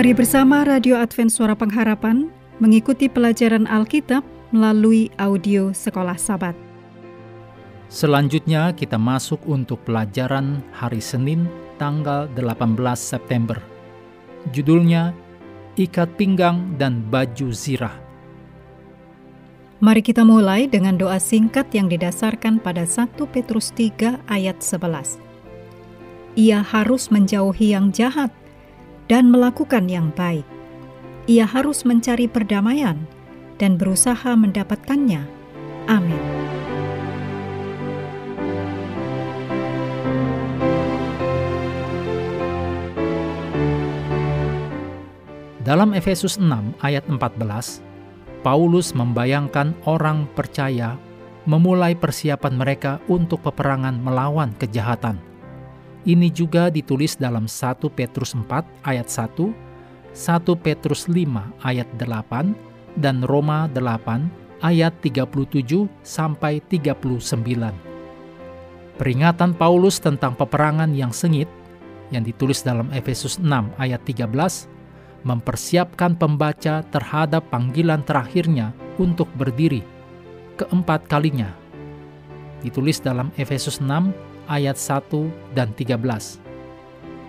Mari bersama Radio Advent Suara Pengharapan mengikuti pelajaran Alkitab melalui audio Sekolah Sabat. Selanjutnya kita masuk untuk pelajaran hari Senin tanggal 18 September. Judulnya Ikat Pinggang dan Baju Zirah. Mari kita mulai dengan doa singkat yang didasarkan pada 1 Petrus 3 ayat 11. Ia harus menjauhi yang jahat dan melakukan yang baik. Ia harus mencari perdamaian dan berusaha mendapatkannya. Amin. Dalam Efesus 6 ayat 14, Paulus membayangkan orang percaya memulai persiapan mereka untuk peperangan melawan kejahatan – ini juga ditulis dalam 1 Petrus 4 ayat 1, 1 Petrus 5 ayat 8, dan Roma 8 ayat 37 sampai 39. Peringatan Paulus tentang peperangan yang sengit yang ditulis dalam Efesus 6 ayat 13 mempersiapkan pembaca terhadap panggilan terakhirnya untuk berdiri keempat kalinya. Ditulis dalam Efesus 6 ayat 1 dan 13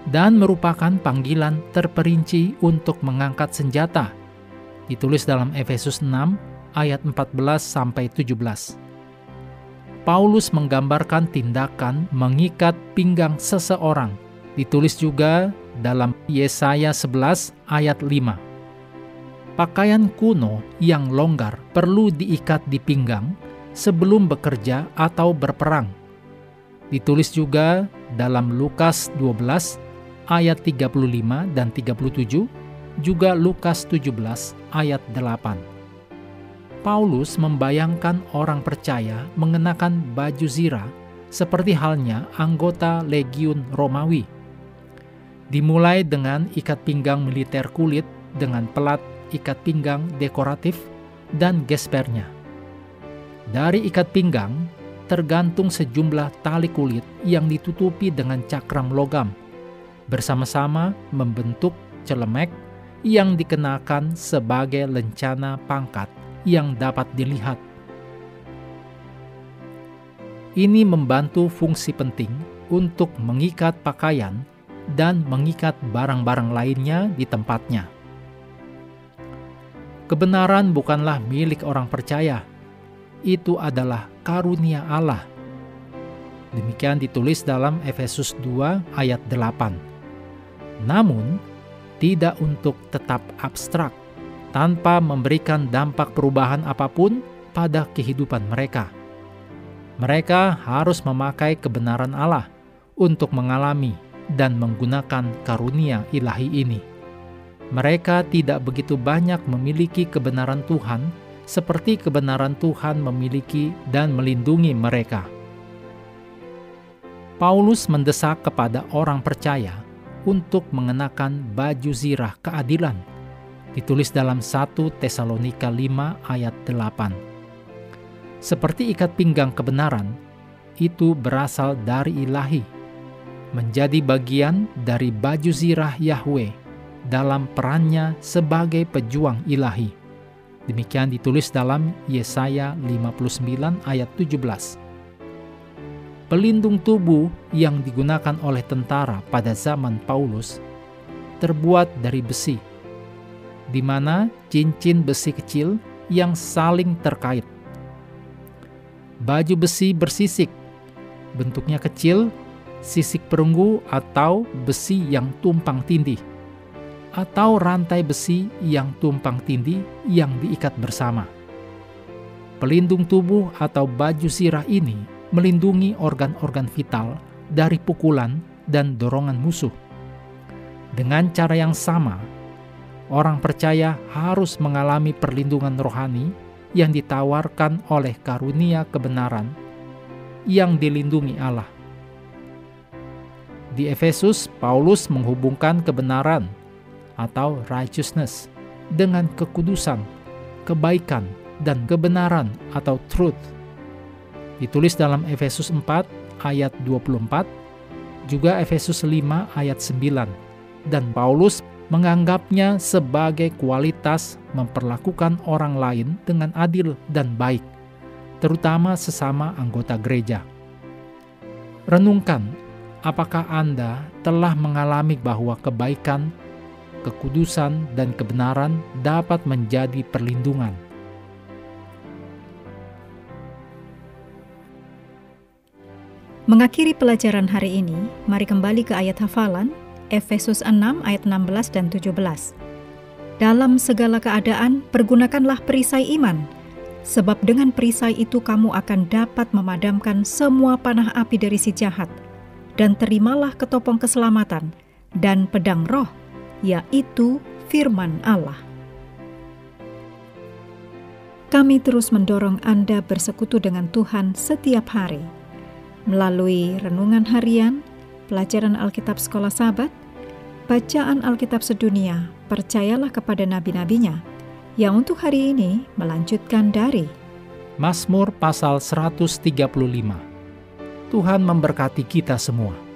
dan merupakan panggilan terperinci untuk mengangkat senjata. Ditulis dalam Efesus 6 ayat 14 sampai 17. Paulus menggambarkan tindakan mengikat pinggang seseorang. Ditulis juga dalam Yesaya 11 ayat 5. Pakaian kuno yang longgar perlu diikat di pinggang sebelum bekerja atau berperang Ditulis juga dalam Lukas 12 ayat 35 dan 37, juga Lukas 17 ayat 8. Paulus membayangkan orang percaya mengenakan baju zirah seperti halnya anggota legiun Romawi. Dimulai dengan ikat pinggang militer kulit dengan pelat ikat pinggang dekoratif dan gespernya. Dari ikat pinggang, tergantung sejumlah tali kulit yang ditutupi dengan cakram logam, bersama-sama membentuk celemek yang dikenakan sebagai lencana pangkat yang dapat dilihat. Ini membantu fungsi penting untuk mengikat pakaian dan mengikat barang-barang lainnya di tempatnya. Kebenaran bukanlah milik orang percaya, itu adalah karunia Allah. Demikian ditulis dalam Efesus 2 ayat 8. Namun, tidak untuk tetap abstrak, tanpa memberikan dampak perubahan apa pun pada kehidupan mereka. Mereka harus memakai kebenaran Allah untuk mengalami dan menggunakan karunia ilahi ini. Mereka tidak begitu banyak memiliki kebenaran Tuhan seperti kebenaran Tuhan memiliki dan melindungi mereka. Paulus mendesak kepada orang percaya untuk mengenakan baju zirah keadilan. Ditulis dalam 1 Tesalonika 5 ayat 8. Seperti ikat pinggang kebenaran, itu berasal dari ilahi, menjadi bagian dari baju zirah Yahweh dalam perannya sebagai pejuang ilahi. Demikian ditulis dalam Yesaya 59 ayat 17. Pelindung tubuh yang digunakan oleh tentara pada zaman Paulus terbuat dari besi, di mana cincin besi kecil yang saling terkait. Baju besi bersisik, bentuknya kecil, sisik perunggu atau besi yang tumpang tindih atau rantai besi yang tumpang tindih yang diikat bersama. Pelindung tubuh atau baju sirah ini melindungi organ-organ vital dari pukulan dan dorongan musuh. Dengan cara yang sama, orang percaya harus mengalami perlindungan rohani yang ditawarkan oleh karunia kebenaran yang dilindungi Allah. Di Efesus, Paulus menghubungkan kebenaran atau righteousness dengan kekudusan, kebaikan, dan kebenaran atau truth. Ditulis dalam Efesus 4 ayat 24, juga Efesus 5 ayat 9, dan Paulus menganggapnya sebagai kualitas memperlakukan orang lain dengan adil dan baik, terutama sesama anggota gereja. Renungkan, apakah Anda telah mengalami bahwa kebaikan, kekudusan, dan kebenaran dapat menjadi perlindungan? Mengakhiri pelajaran hari ini, mari kembali ke ayat hafalan Efesus 6 ayat 16 dan 17. Dalam segala keadaan, pergunakanlah perisai iman, sebab dengan perisai itu kamu akan dapat memadamkan semua panah api dari si jahat, dan terimalah ketopong keselamatan dan pedang roh, yaitu firman Allah. Kami terus mendorong Anda bersekutu dengan Tuhan setiap hari melalui renungan harian, pelajaran Alkitab Sekolah Sabat, bacaan Alkitab sedunia, percayalah kepada nabi-nabinya, yang untuk hari ini melanjutkan dari Mazmur pasal 135. Tuhan memberkati kita semua.